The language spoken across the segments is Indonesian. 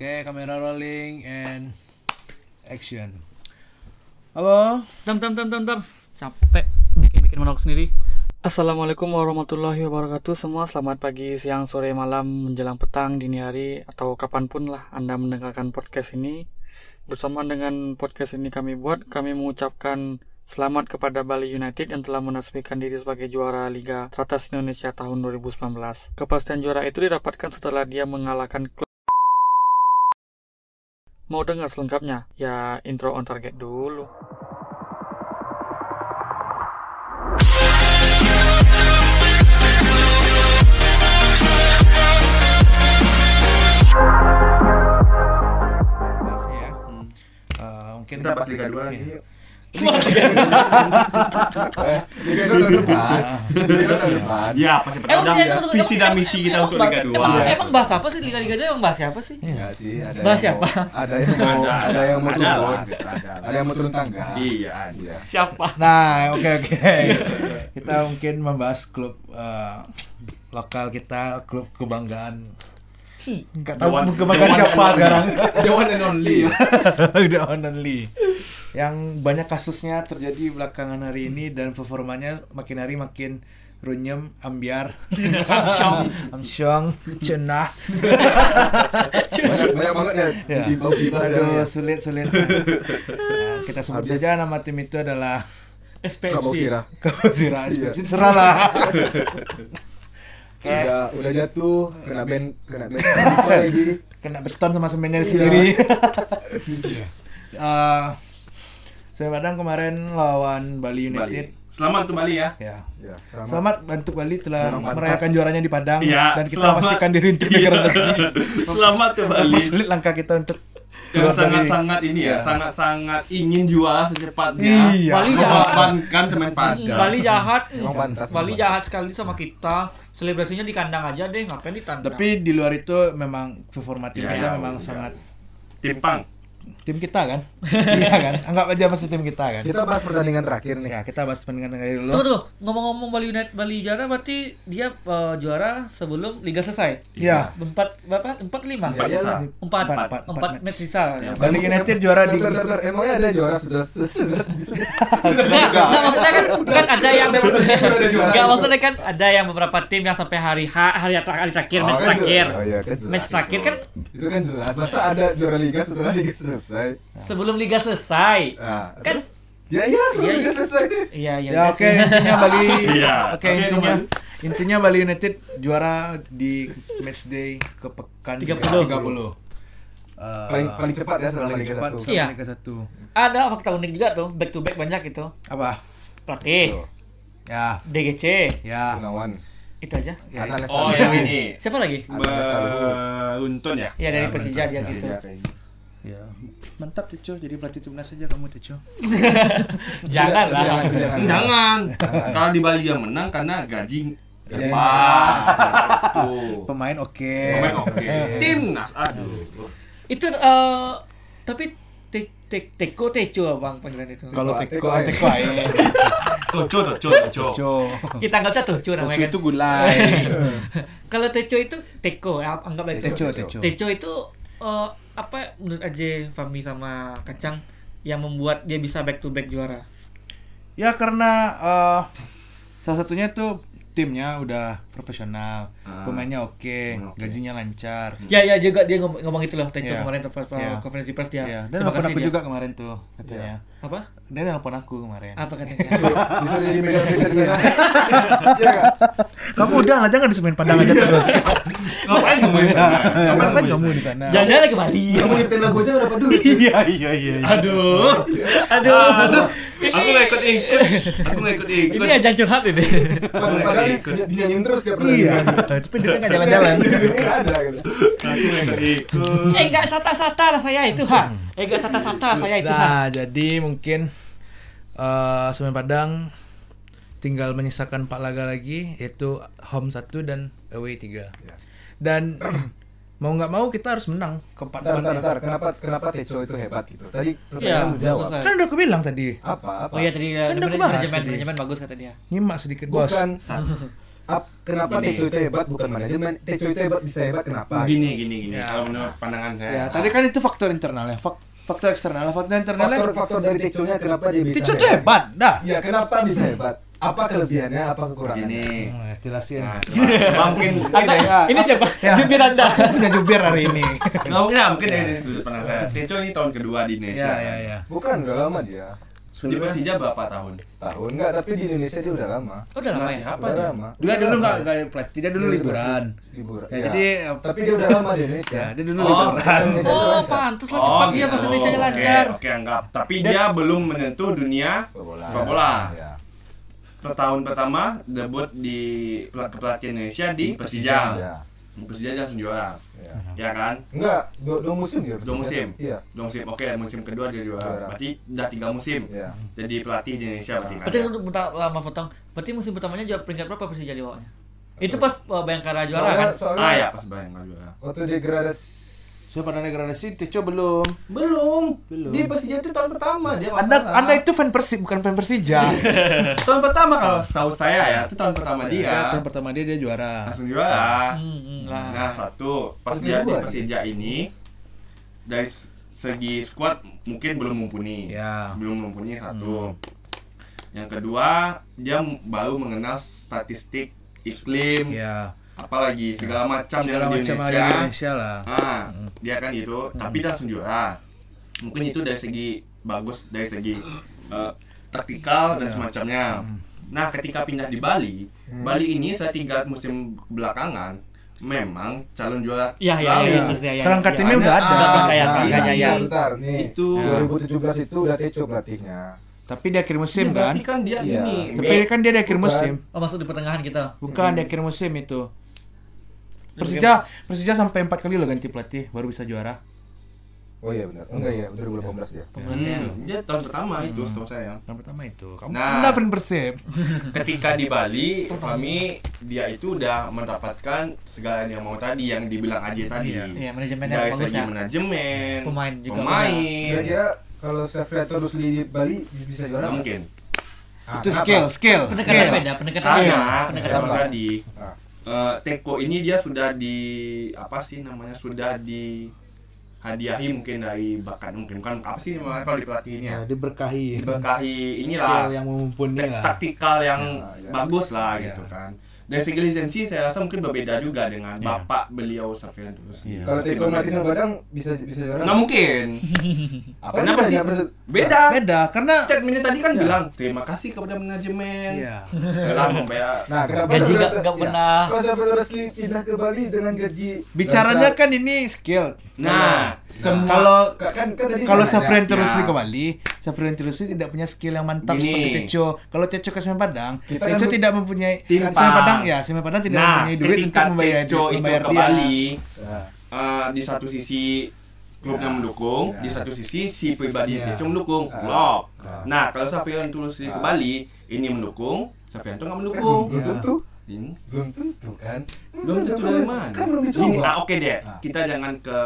Oke, kamera rolling and action. Halo. Tam tam tam tam tam. Capek bikin bikin monolog sendiri. Assalamualaikum warahmatullahi wabarakatuh Semua selamat pagi, siang, sore, malam, menjelang petang, dini hari Atau kapan pun lah Anda mendengarkan podcast ini Bersama dengan podcast ini kami buat Kami mengucapkan selamat kepada Bali United Yang telah menasbikan diri sebagai juara Liga Teratas Indonesia tahun 2019 Kepastian juara itu didapatkan setelah dia mengalahkan klub Mau dengar selengkapnya? Ya intro on target dulu Bahasnya ya. Eh, mungkin Kita pas Liga 2 Iya. lagi yuk. Liga 2 tahun depan. Liga 2 tahun depan. Ya, pasti iya, tunggu, visi dan misi kita untuk Liga 2. Emang, Iya. emang bahas apa sih Liga Liga 2 emang bahas siapa sih? Enggak sih, ada Bahas siapa? Ada yang mau Ada. yang mau Ada turun. lah. Ada yang mau turun tangga. Iya, ada. Siapa? Nah, oke oke. kita mungkin membahas klub eh, lokal kita, klub kebanggaan. Enggak tahu kebanggaan siapa and sekarang. The one and only. The one only. Yang banyak kasusnya terjadi belakangan hari ini dan performanya makin hari makin runyem, ambiar, amsyong, cenah. Banyak banyak banget ya Ya. di bawah kita Aduh, ya. sulit sulit. Nah, kita sebut Habis. saja nama tim itu adalah Prabowo SPFC. Sira. Kawasira. Iya. Terserah lah. Kayak Udah udah jatuh, kena band kena apa lagi. kena beton sama semennya Iya. sendiri. Eh, saya Padang kemarin lawan Bali United. Selamat kembali ya. Ya. Ya, Selamat untuk Bali telah pantas. merayakan juaranya di Padang Iya, dan kita selamat. pastikan diri untuk negara negeri. Selamat kembali. Mempersulit langkah kita untuk Yang sangat-sangat ini ya, Ya. sangat-sangat ingin juara secepatnya. Iya. Bali jahat. Mengorbankan semen Padang. Bali jahat. Emang pantas, Bali jahat sekali sama kita. Selebrasinya di kandang aja deh, ngapain di tandang? Tapi di luar itu memang performa tim Ya, kita ya, memang udah. sangat Timpang. Tim kita kan? iya kan? Anggap aja masih tim kita kan? Kita bahas pertandingan terakhir nih. Ya, kita bahas pertandingan dari dulu. Tunggu tuh, ngomong-ngomong Bali United Bali juara berarti dia eh, juara sebelum liga selesai. Iya. Empat berapa? Empat lima. Ya, Empat iyalah. sisa. Empat, Empat, empat, empat, empat empat match sisa. Ya, Bali United juara di. Emangnya ada juara sudah sudah enggak maksudnya kan kan ada yang enggak maksudnya kan ada yang beberapa tim yang sampai hari H, hari terakhir, match Oh, kan terakhir. Oh, iya, kan Match terakhir kan itu kan jelas. Masa ada juara liga setelah liga selesai? sebelum liga selesai. Nah, Kan terus? ya iya sebelum Iya, liga iya. selesai. Iya, iya. Ya iya oke sih. intinya Bali Iya. Oke Oke, intinya kembali. intinya Bali United juara di match day ke pekan 30. 30. Eh, Paling paling cepat ya paling liga cepat satu. Iya. Liga 1. Ada fakta unik juga tuh, back to back banyak itu. Apa? Pelatih, Ya, DGC, ya. Gunawan. itu aja. Ya. Oh, yang ini. Siapa lagi? Beruntun ya? Ya dari Ya, Persija dia gitu. Ya. Mantap Teco jadi pelatih timnas saja kamu Teco. Jangan lah. Jangan, jangan. Jangan. Kalau di Bali yang menang karena gaji Ya. gede. Tuh. Pemain oke. Pemain oke. Timnas, aduh. Itu eh tapi te- te- Teko Teco bang panggilan itu. Kalau Teko, Teko aja. Toco, toco. Teco. Kita anggap Teco Teco namanya itu kan. gulai. Kalau Teco itu Teko, ya, anggap aja Teco. Teco. Teco itu eh, apa menurut aja Fami sama Kacang yang membuat dia bisa back to back juara. Ya karena eh, salah satunya tuh timnya udah profesional, Ah. pemainnya oke, Hmm, oke. gajinya lancar. Ya ya juga dia ngomong, ngomong itu loh Teco Iya. kemarin telepon Iya. konferensi pers dia. Ya, dan Terima kasih dia. juga kemarin tuh katanya. Apa? Dia nelfon aku kemarin. Apa katanya? Disuruh jadi. Iya nggak? Kamu udah lah jangan disemen padang aja terus. Ngapain kamu di sana? Ngapain kamu di sana? Jangan lagi Bali. Kamu nyiptain lagu aja nggak dapat duit. Iya iya iya. iya. Aduh. Aduh. Aduh. Aku nggak ikut ikut. Aku nggak ikut ikut. Ini aja curhat ini. Padahal dia- dinyanyiin terus tiap Iya. pertandingan. Tapi dia nggak jalan-jalan. Nggak ada gitu. Aku nggak ikut ikut. Eh enggak sata-sata lah saya itu ha. Eh enggak sata-sata lah saya itu ha. Nah, jadi mungkin eh Semen Padang tinggal menyisakan 4 laga lagi yaitu home 1 dan away 3. Ya. Dan mau nggak mau kita harus menang keempat bentar, empatnya. bentar. Kenapa kenapa Teco itu hebat gitu? Tadi pertanyaan lu jawab. selesai. Kan udah aku bilang tadi. Apa? Apa? Oh iya tadi Kan udah manajemen aku bahas manajemen manajemen bagus kata dia. Nyimak sedikit bos. Bukan. ap, kenapa Gini. Teco itu hebat bukan manajemen? Teco itu hebat bisa hebat kenapa? Gini gini gini. Ya. Kalau menurut pandangan saya. Ya, tadi kan itu faktor internalnya. Fak- faktor eksternal, faktor internalnya. Faktor faktor dari Teco-nya kenapa dia bisa? Tico tuh hebat, dah. Ya kenapa bisa hebat? Apa kelebihannya? Apa kekurangannya? Gini. Hmm, jelasin. Nah, coba, mungkin dari Ya, Ini siapa? ya. Jubir Anda. Aku punya jubir hari ini. nggak mungkin ya, mungkin dari sudut pandang saya. Teco ini tahun kedua di Indonesia. ya, ya, ya. Bukan udah lama dia. Di Persija berapa tahun? Setahun enggak, tapi di Indonesia dia udah lama. Oh, udah lama ya? apa Udah dia? lama. Dia dulu nggak nggak pelatih, dia dulu liburan. Liburan. Ya, Ya, jadi tapi dia udah lama di Indonesia. ya, dia dulu Oh, liburan. Indonesia Oh, lancar. pantas lah cepat dia bahasa Indonesia oke, lancar. Oke, anggap. Tapi dia belum menyentuh dunia Sepak bola. sepak bola. Ya. Tahun pertama debut di pelat kepelatihan Indonesia di Persija. Ya. Persija dia langsung juara. ya. Ya kan? Enggak, dua, dua musim dia. Dua musim. Iya. Dua musim. Oke, musim kedua dia juara. Juara. Berarti udah tiga musim. Iya. Jadi pelatih di Indonesia berarti. kan? Berarti untuk bentar lama potong. Berarti musim pertamanya juara peringkat berapa Persija di bawahnya? Itu pas uh, Bayangkara juara Soalnya, kan? soalnya Ah ya, pas bayang nggak juara. waktu Saya pada degradasi, Tico belum. Belum. Belum. Di Persija itu tahun pertama dia. Anda masalah. Anda itu fan Persib bukan fan Persija. tahun pertama kalau setahu saya ya, itu tahun pertama Ya, dia. tahun pertama dia dia juara. Langsung juara. Hmm, hmm, lah. Nah, satu, pas dia di Persija ini dari segi squad mungkin belum mumpuni. Ya. Belum mumpuni satu. Yang kedua, dia baru mengenal statistik iklim, Ya. Apalagi segala macam Segala di macam ada Indonesia. di Indonesia lah. Ah, dia kan gitu, tapi dia langsung juara. Mungkin itu dari segi bagus dari segi eh, taktikal dan Ya. semacamnya. Nah, ketika pindah di Bali, Bali ini saya tiga musim belakangan memang calon juara Iya, iya, selalu. iya, terus ya, ya. Perangkat ya. timnya udah ada. Ah, Perangkanya, Nah, perangkanya ya. Bentar, nih. Itu. 2017 itu udah Teco pelatihnya. Tapi di akhir musim kan. berarti kan dia Iya. gini. Tapi kan dia di akhir Bukan. musim. Oh, masuk di pertengahan kita. Bukan di akhir musim itu. Persija Persija sampai empat kali loh ganti pelatih baru bisa juara. Oh iya benar. Enggak ya, 2018 dia. Pembelasnya. Hmm, dia tahun pertama itu setahu saya. Yang pertama itu. Kamu Nah. Anda fan Persib. ketika di Bali kami dia itu udah mendapatkan segala yang mau tadi yang dibilang Aji tadi Iya. Iya, manajemennya dari bagus ya. manajemen Pemain juga pemain Kira-kira kalau Safri terus di Bali bisa juara? mungkin Ah, itu kenapa? skill, skill, Pendekatan skill. beda, pendekatan beda. saya Pendekatan tadi Eh, Teko ini dia sudah di apa sih namanya sudah di hadiahi mungkin dari bakat mungkin bukan apa sih namanya kalau di pelatih ini ya diberkahi. diberkahi Skill inilah yang mumpuni lah. taktikal yang Ya, ya. bagus lah Ya. gitu kan dari segi lisensi saya rasa mungkin berbeda juga dengan Ya. bapak beliau terus Iya. Kalau melatih sama Badang bisa bisa juara? nggak mungkin Apa kenapa sih beda Beda karena statementnya tadi kan Ya. bilang terima kasih kepada manajemen Iya. telah membayar Nah, kenapa Gaji nggak- nggak iya. pernah. Kalau Safri Resli pindah ke Bali dengan gaji bicaranya kan ini skill. nah Semua- Kalau Ka- kan, kan tadi kalau. Safrian terus Ya. ke Bali, Safrian terus tidak punya skill yang mantap Gini. seperti Teco. Kalau Teco ke Semen Padang, Teco kan tidak mempunyai Timpang. Padang ya, Semen Padang tidak nah mempunyai duit untuk membayar Tejo itu membayar ke dia. Bali eh, di satu sisi klubnya Ya. mendukung, Ya. di satu sisi si pribadi Ya. Tejo mendukung, Ya. klop. Ya. Nah, kalau Safian terus ke. Bali, ini mendukung, Safian tuh nggak mendukung. Belum Ya. tentu. Ini Belum tentu kan. belum tentu dari mana? Kan belum dicoba. ah, oke deh. Ah. Kita jangan ke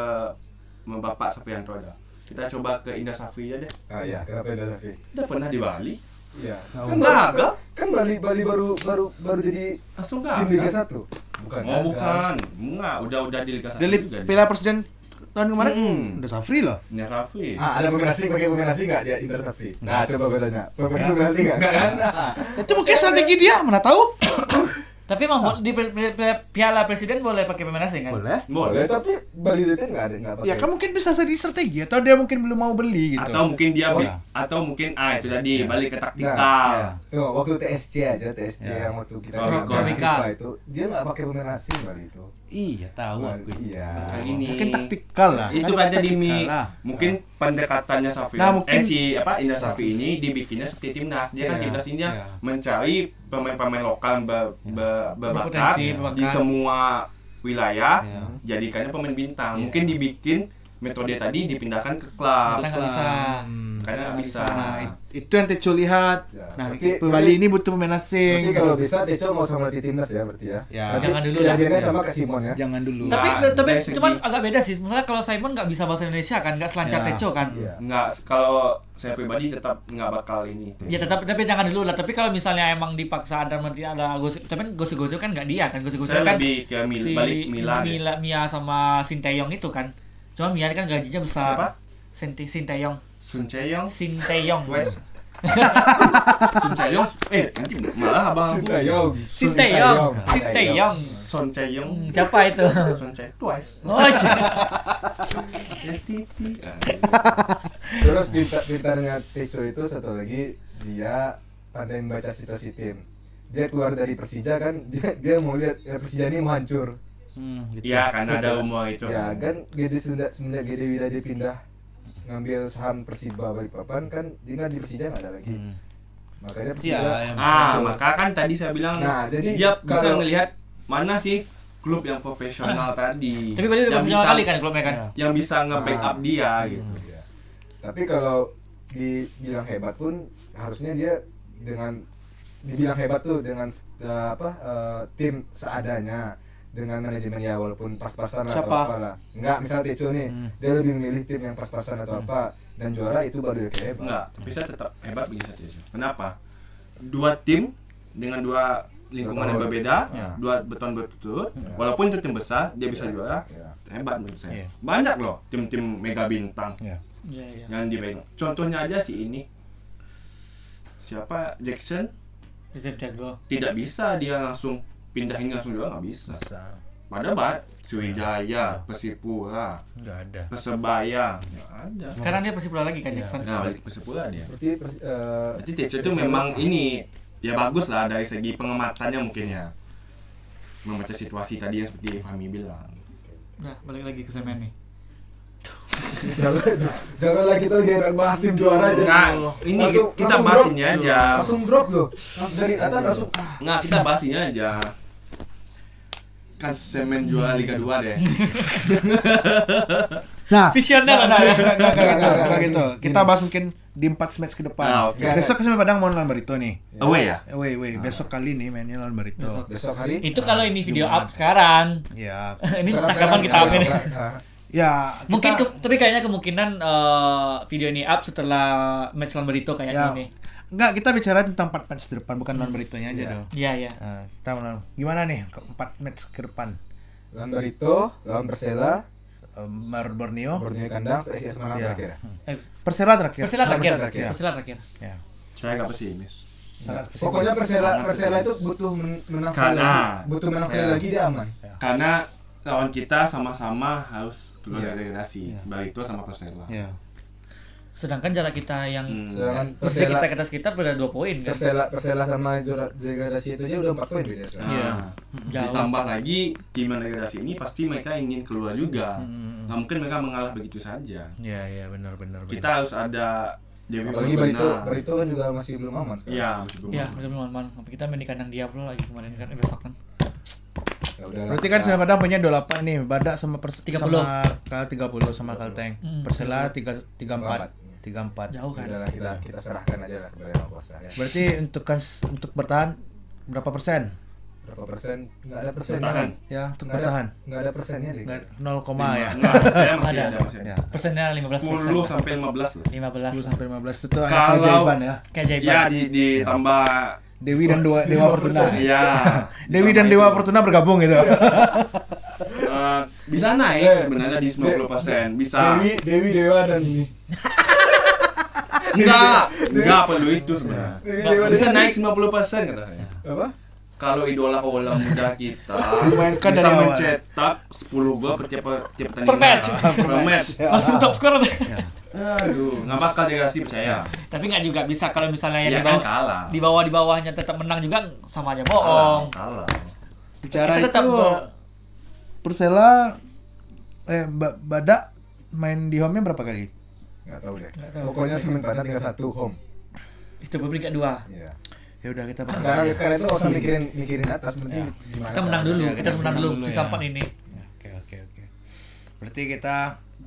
Bapak Safianto aja. Kita coba ke Indah Safri aja deh. Ah iya, kenapa ada Safri? Udah pernah di Bali? Iya. Kan, usah. baru, kan, kan Bali Bali baru baru baru jadi Langsung tim nggak? Liga 1. Bukan. Oh bukan, enggak. Udah udah di Liga Satu Dari juga. Piala Presiden tahun kemarin Hmm. udah Safri loh. Indah Safri. Ah, ada pemain asing pakai pemain asing enggak dia Inter Safri? Nah, coba gue tanya. Pemain asing enggak kan? Itu mungkin strategi dia, mana tahu? Tapi emang bo- di pi- pi- pi- Piala Presiden boleh pakai pemain asing kan? Boleh. Boleh, tapi Bali United enggak ada enggak pakai. Ya kan mungkin bisa jadi strategi atau dia mungkin belum mau beli gitu. Atau mungkin dia Oh, ya. atau mungkin ah itu tadi Ya. balik ke taktikal. ya. Tuh, waktu TSC aja, TSC Ya. yang waktu kita Oh, itu, dia enggak pakai pemain asing Bali itu. Iya, tahu aku. Iya. Gini. Mungkin taktikal lah. Itu Kan ada di. Mungkin pendekatannya Safi Nah, mungkin- eh si apa Indah Safi ini dibikinnya seperti timnas. Dia kan Ya, timnas ini ya. mencari pemain-pemain lokal ber, ber- berbakat Berpotensi, di berbakat. semua wilayah Ya. jadikannya pemain bintang. Ya. Mungkin dibikin metode tadi dipindahkan ke klub. Kita nggak bisa. Hmm. Karena nggak bisa. Nah, it- itu yang Teco lihat. Ya, Nah, berarti- Bali berarti- ini butuh pemain asing. Berarti kalau bisa Teco mau sama melatih timnas ya berarti ya. Ya. Berarti Jangan dulu lah. kejadiannya sama ke Simon ya. Jangan dulu. Tapi Nah, tapi cuman agak beda sih. Misalnya kalau Simon nggak bisa bahasa Indonesia kan, nggak selancar Ya. Teco kan. Iya. Nggak, kalau saya pribadi tetap nggak bakal ini. Ya tetap tapi jangan dulu lah. Tapi kalau misalnya emang dipaksa ada nanti ada gosip, tapi kan gosip-gosip kan nggak dia kan gosip-gosip Saya kan lebih ke Mil, si balik Mila. deh. Mila Mia sama Sinteyong itu kan. Cuma Mia kan gajinya besar. Siapa? Sinti Sinteyong. Sun Chae-yong. Sinteyong. Wes. Sun Chae-yong. Eh, nanti malah abang. Sinteyong. Sinteyong. Sun Chae-yong. Hmm, Siapa itu? Sun Chae twice. Oh, iya. Terus pinta- pintarnya Teco itu satu lagi dia pandai membaca situasi tim. Dia keluar dari Persija kan, dia dia mau lihat ya, Persija ini mau hancur. Hmm, gitu. Iya, karena ada umur itu. Ya kan Gede Sunda semenjak Gede Wida dia pindah ngambil saham Persiba Balikpapan kan dia kan di Persija nggak ada lagi. Hmm. Makanya Iya, Persija yang- Ah, maka kan tadi saya bilang Nah, jadi dia bisa kalau- melihat mana sih klub yang profesional tadi. Tapi berarti udah profesional bisa- kali kan klubnya kan. Ya. Yang bisa nge-backup Ah. dia gitu. Iya. Tapi kalau dibilang hebat pun harusnya dia dengan dibilang hebat tuh dengan eh, apa eh, tim seadanya dengan manajemen ya walaupun pas-pasan atau apa lah. Enggak, misal Teco nih, Hmm. dia lebih memilih tim yang pas-pasan atau apa dan juara itu baru dia kayak hebat. Enggak, tapi saya tetap hebat bagi saya Tejo. Kenapa? Dua tim dengan dua lingkungan yang berbeda, Ya. dua beton berturut, Ya. walaupun itu tim besar, dia bisa Ya. juara. Ya. Hebat menurut saya. Iya. Banyak loh tim-tim mega bintang Ya. Iya, iya. yang dipegang. Contohnya aja si ini. Siapa Jackson Joseph Jago. tidak bisa dia langsung pindahin langsung juara nggak bisa. Bisa. Padahal banyak Sriwijaya, Persipura, Enggak ada. Persebaya, nggak ada. Sekarang dia Persipura lagi kan Iya. Jackson. Nah, balik Persipura dia. Berarti persi- eh, Berarti itu memang ini ya bagus lah dari segi pengematannya mungkin ya. Membaca situasi tadi yang seperti Fahmi bilang. Nah, balik lagi ke semen nih. jangan janganlah kita lagi bahas tim juara aja. Nah, ini Langsung- kita langsung bahas drop. ini aja. Langsung drop loh. Dari atas langsung Nggak, kita bahas ini aja. Kan semen juara Liga 2 deh. Nah, Visioner Nah, ada nah, ya. nggak, nggak, nggak gitu, gitu. Kita bahas mungkin di 4 match ke depan. Ah, oke. Besok kesempatan Padang mau lawan Barito nih. Away ya? Wait, wait, besok kali nih mainnya lawan Barito. Besok. besok hari. Itu kalau ini video Jumat. up sekarang. Ya, ini entah kapan kita sekarang- up ini. ya. Mungkin kita- ke- tapi kayaknya kemungkinan eh, video ini up setelah match lawan Barito ya, kayaknya ini. Enggak, kita bicara tentang 4 match ke depan, bukan lawan Baritonya aja Iya. dong. Iya, iya. Nah, kita mau gimana nih ke 4 match ke depan? Lawan Barito, lawan Persela, Mar Borneo, Borneo kandang, PSIS Semarang Iya. terakhir. Eh, Persela terakhir. Persela terakhir. Persela terakhir. Persela terakhir. Ya. Saya nggak pesimis. Sangat spesifik. Pokoknya Persela Persela itu butuh men- menang sekali Karena- lagi. Butuh menang sekali Ya. lagi dia aman. Karena lawan kita sama-sama harus keluar Iya. dari degradasi. Iya. Barito sama Persela. Ya. Sedangkan jarak kita yang Hmm. Sedangkan Persela kita ke atas kita beda 2 poin kan. Persela Persela sama juara degradasi itu aja udah 4 poin beda sekarang. Iya. Jauh. ditambah lagi tim degradasi ini pasti mereka ingin keluar juga. Hmm. Nggak mungkin mereka mengalah begitu saja. Ya, ya benar benar. Kita harus ada Dewi Apalagi Fortuna. Barito, Barito kan juga masih belum aman sekarang. Iya, masih belum. Iya, benar benar aman. Tapi kita main di kandang Diablo lagi kemarin kan eh, besok kan. Ya. Berarti kan sama Padang punya 28 nih, Badak sama Pers 30. sama Kal 30 sama Kalteng. Hmm. Persela 3 34 34. Jauh Ya kan. udahlah kita kita serahkan aja lah kepada Yang Kuasa ya. Berarti untuk kan untuk bertahan berapa persen? Berapa persen? Enggak ada persen. Bertahan. Ya, untuk Enggak ada, bertahan. enggak ada persennya deh. Nggak 0, ya. Masih Ada. ada ada. Ya. Persennya 15 persen. 10 sampai 15 lah. 15 10 lah. sampai 15 itu tuh Kalau- keajaiban ya. Kayak Ya di ditambah Dewi dan Dewa, Dewa Fortuna. Iya. Dewi dan Dewa Fortuna bergabung gitu. Eh, bisa naik sebenarnya di 90%. Bisa. Dewi, Dewi Dewa dan ini. Enggak, enggak perlu itu sebenarnya. Bisa naik 90% kata saya. apa? Kalau idola bola muda kita Dimainkan bisa dari awal. mencetak 10 gol per tiap tiap pertandingan. Per match. Per match. Langsung top scorer deh. Aduh, nggak bakal dikasih percaya. Tapi nggak juga bisa kalau misalnya yang Ya di kan kalah. di bawah di bawahnya tetap menang juga sama aja bohong. kalah. Bicara Kita itu tetap Persela eh Ba- Badak main di home-nya berapa kali? Enggak tahu deh. Nggak tahu. Pokoknya sementara tinggal satu home. itu peringkat dua. Iya. Ya udah kita Sekarang sekarang itu nggak usah mikirin mikirin atas penting gimana Kita menang dulu, Ya, kita kita harus menang dulu dulu sisa ya. ini. Ya, Oke oke oke. Berarti kita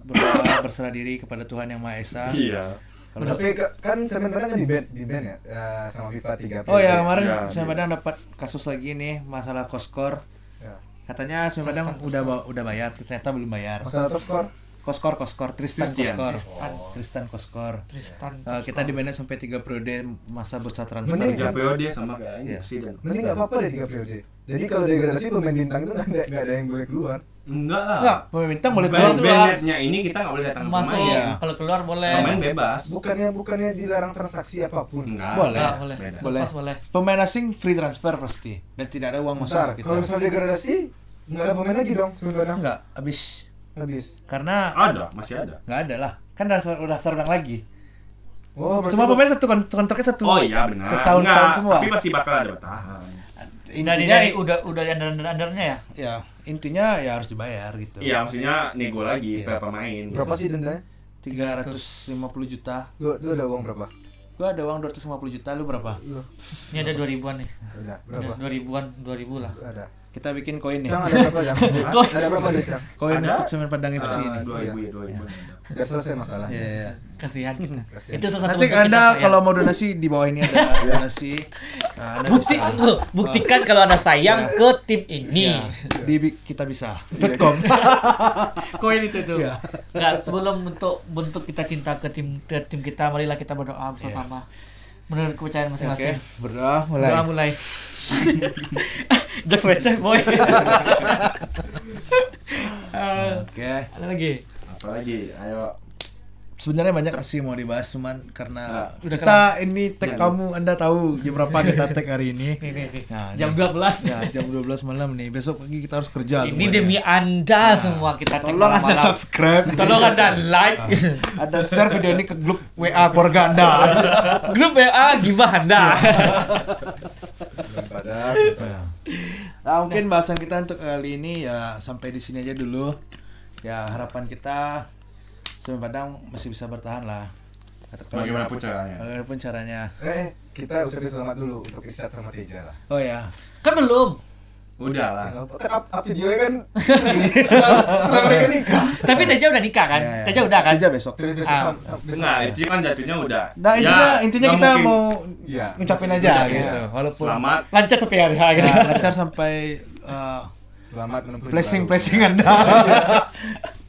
berdoa berserah diri kepada Tuhan yang Maha Esa. Iya. Kalau- Tapi ke- kan Semen Padang kan di band, di band ya eh, sama FIFA 3 Oh ya kemarin Ya, saya iya. Padang dapat kasus lagi nih masalah koskor. Ya. Katanya Saya Padang udah udah bayar, ternyata belum bayar. Masalah top score. Koskor koskor Tristan Tristan. koskor. Tristan. Tristan koskor. Tristan Eh, kita di manage sampai 3 periode masa bursa transfer. Mending Tiga periode sama kayak ini Iya. presiden. Mending nggak apa-apa deh 3 periode. Jadi kalau degradasi pemain bintang itu nggak ada, yang boleh keluar. Enggak lah. Enggak, pemain bintang boleh keluar. bandnya ini kita nggak boleh datang ke masuk pemain. Iya. kalau keluar boleh Pemain bebas. Bukannya bukannya dilarang transaksi apa pun. Enggak. Boleh. Boleh Beda. Boleh. Lepas boleh Pemain asing free transfer pasti dan tidak ada uang masuk Bentar, kita. kalau misalnya degradasi nggak ada pemain lagi dong Padang. enggak, habis Habis. karena Ada, masih ada. nggak ada lah. Kan daftar udah daftar ulang lagi. Oh, Semua pemain satu kont- kontraknya satu. Oh iya benar. Setahun Enggak, setahun semua. Tapi pasti bakal ada bertahan. Intinya dari udah udah di under undernya ya ya intinya ya harus dibayar gitu. Iya, maksudnya nego lagi Iya. per pemain. berapa sih dendanya? 350 juta. Lu, lu ada uang berapa? Gua ada uang 250 juta, lu berapa? Lu ini ada 2000-an nih ada ada berapa? 2000-an 2000 lah Ada. Kita bikin koin nih. Cang ada berapa Cang? Koin. ada berapa Cang? Koin Ada? untuk semen padang versi Ah, ini. Dua ribu ya, dua ribu. Udah selesai masalah. Iya, iya. kasihan kita Kasihan. itu salah satu Nanti kita Anda sayang. kalau mau donasi di bawah ini ada donasi. Nah, anda bukti bisa. Loh, buktikan kalau ada sayang Ya. ke tim ini Ya, di kita bisa. .com. koin itu tuh Iya. nggak sebelum bentuk bentuk kita cinta ke tim ke tim kita marilah kita berdoa bersama menurut kepercayaan Oke, masing-masing berdoa mulai. Doa mulai. Jokes receh boy. Oke. ada lagi? Apalagi, ayo. Sebenarnya banyak sih mau dibahas cuman karena Udah kita ini tag Ya. kamu Anda tahu jam berapa kita tag hari ini. Nih, nih, nih. Nah, Jam nih. 12. Ya, jam 12 malam nih. Besok pagi kita harus kerja Ini semuanya. demi Anda semua kita tag Tolong Anda subscribe. Tolong Anda like. Ada share video ini ke grup WA keluarga Anda. Grup WA gibah Anda. Padang. Nah, mungkin bahasan kita untuk kali ini ya sampai di sini aja dulu. Ya, harapan kita Semen Padang masih bisa bertahan lah. Kalau- Bagaimanapun caranya. Bagaimanapun caranya. Eh, kita ucapin selamat dulu untuk Irsyad sama Teja lah. Oh ya. Kan belum. Udah lah. Kan up, up videonya kan setelah mereka nikah. Tapi Teja udah nikah kan? Ya, ya. Teja udah kan? Teja besok. Besok Ah. besok Enggak, ya. itu kan jatuhnya udah. Nah, intinya Ya, intinya kita mungkin. mau Iya. ngucapin aja Iya. gitu. Walaupun Selamat. Lancar sampai hari hari. ya, lancar sampai uh, Selamat menempuh blessing blessing Anda.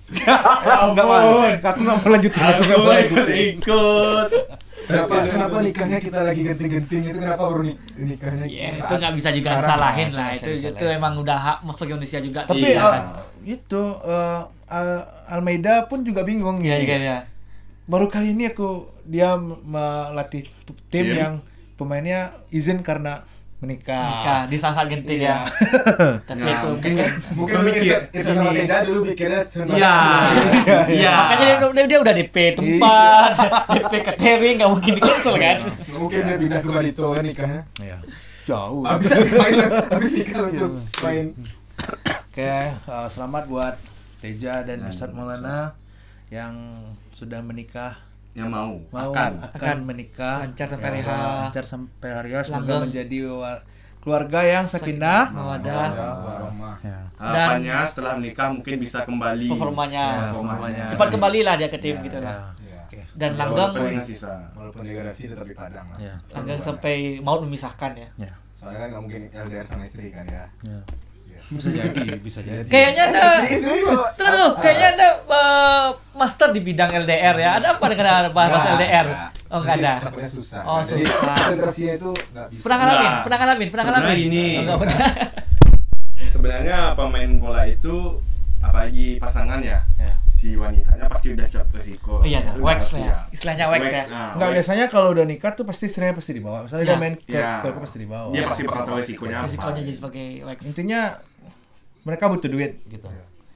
Enggak mau. Aku enggak mau lanjutin. Aku nggak mau lanjutin. ikut. Kenapa kenapa nikahnya kita lagi genting-genting itu kenapa baru nik- nikahnya? Ya, itu nggak bisa juga nggak lah. bisa Itu itu emang udah hak musuh Indonesia juga. Tapi Iya, uh, kan? itu uh, Al- Almeida pun juga bingung Iya, gini. iya, iya. Baru kali ini aku dia melatih tim Tim. yang pemainnya izin karena menikah. Nikah di saat genting Iya. ya. Tapi Nah, itu mungkin mungkin Mungkin mikir sama Teja dulu pikirnya Semen Iya. Padang. Iya. makanya dia, dia, dia udah DP tempat, DP catering nggak mungkin di cancel kan? Mungkin dia pindah ke Barito kan nikahnya. Iya. Jauh. Habis main habis nikah langsung main. Oke, uh, selamat buat Teja dan Ustadz Maulana yang sudah menikah Yang mau, mau akan. akan, Akan. menikah Lancar sampai hari H. lancar sampai hari H semoga Langgeng. menjadi keluarga yang sakinah Mawadah. Ya, warahmah. ya. Harapannya setelah menikah mungkin bisa kembali. Performanya. Ya, performanya. Cepat kembali lah dia ke tim Ya, gitu ya. lah. Oke. Dan Ya, langgeng walaupun- sisa. Walaupun degradasi tetap di Padang lah. Ya. langgeng sampai maut memisahkan ya. Ya. Soalnya kan nggak mungkin LDR sama istri kan ya. Ya. Iya. Bisa jadi, bisa jadi. Kayaknya ada. Tuh, tuh, kayaknya ada uh, master di bidang LDR ya. Ada apa dengan bahas Nggak, LDR? nggak. Oh, enggak ada. Jadi susah. Oh, Jadi susah. konsentrasinya itu nggak bisa. Pernah ngalamin, Nggak. pernah ngalamin, pernah ngalamin. Oh, enggak pernah. Sebenarnya pemain bola itu apalagi pasangan ya, Ya. Si wanitanya pasti udah siap resiko. Oh iya, Itu wax pasti ya. Istilahnya wax ya. nah, Enggak wax. biasanya kalau udah nikah tuh pasti istrinya pasti dibawa. Misalnya Ya. dia main ke Ya. klub pasti dibawa. Dia pasti bakal tahu resikonya apa. Risikonya jadi sebagai wax. Intinya mereka butuh duit gitu.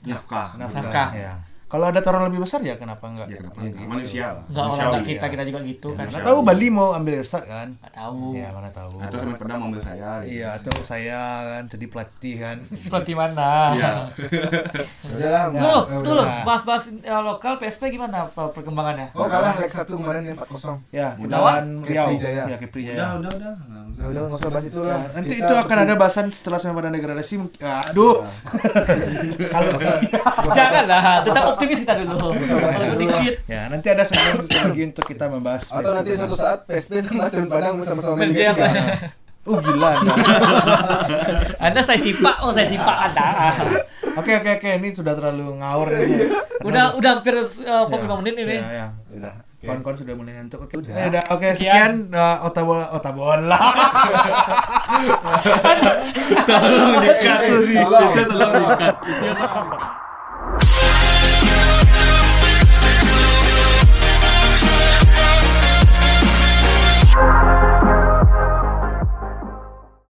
Nafkah. Nafkah. Ya. Kalau ada taruhan lebih besar ya kenapa enggak? Ya, kenapa Ya, enggak? gitu. Manusia lah. Enggak orang enggak kita, ya. kita juga gitu kan. Mana tahu Bali mau ambil Irsat kan? Enggak tahu. Ya mana tahu. Atau sampai pernah mobil saya. gitu. Iya, atau saya kan jadi pelatih kan. Seperti mana? Iya. Udah lah. Dulu, udah dulu lah. bahas-bahas ya, lokal PSP gimana per- perkembangannya? Oh kalah leg 1 kemarin yang 4-0. Ya, Udah, lawan Riau. Ya, Kepri Udah, Jaya. udah, udah. Udah udah nggak usah bahas itu lah. Nanti itu akan ada bahasan setelah sampai pada degradasi. mungkin- Aduh. Kalau Janganlah, tetap optimis kita dulu. Dikit. Ya, nanti ada segmen lagi untuk kita membahas Atau nanti suatu saat PSP sama Semen Padang sama-sama 3. Oh gila. Anda. Saya sipak, oh saya sipak Anda. Oke oke oke ini sudah terlalu ngawur ini. Udah udah hampir uh, Ya, 45 menit ini. Ya, ya. Udah. Kawan-kawan sudah mulai ngantuk. Oke. Udah. Ya, udah. Oke, Sekian. uh, Otabola Otabola. Tolong dikat. Tolong. Tolong dikat.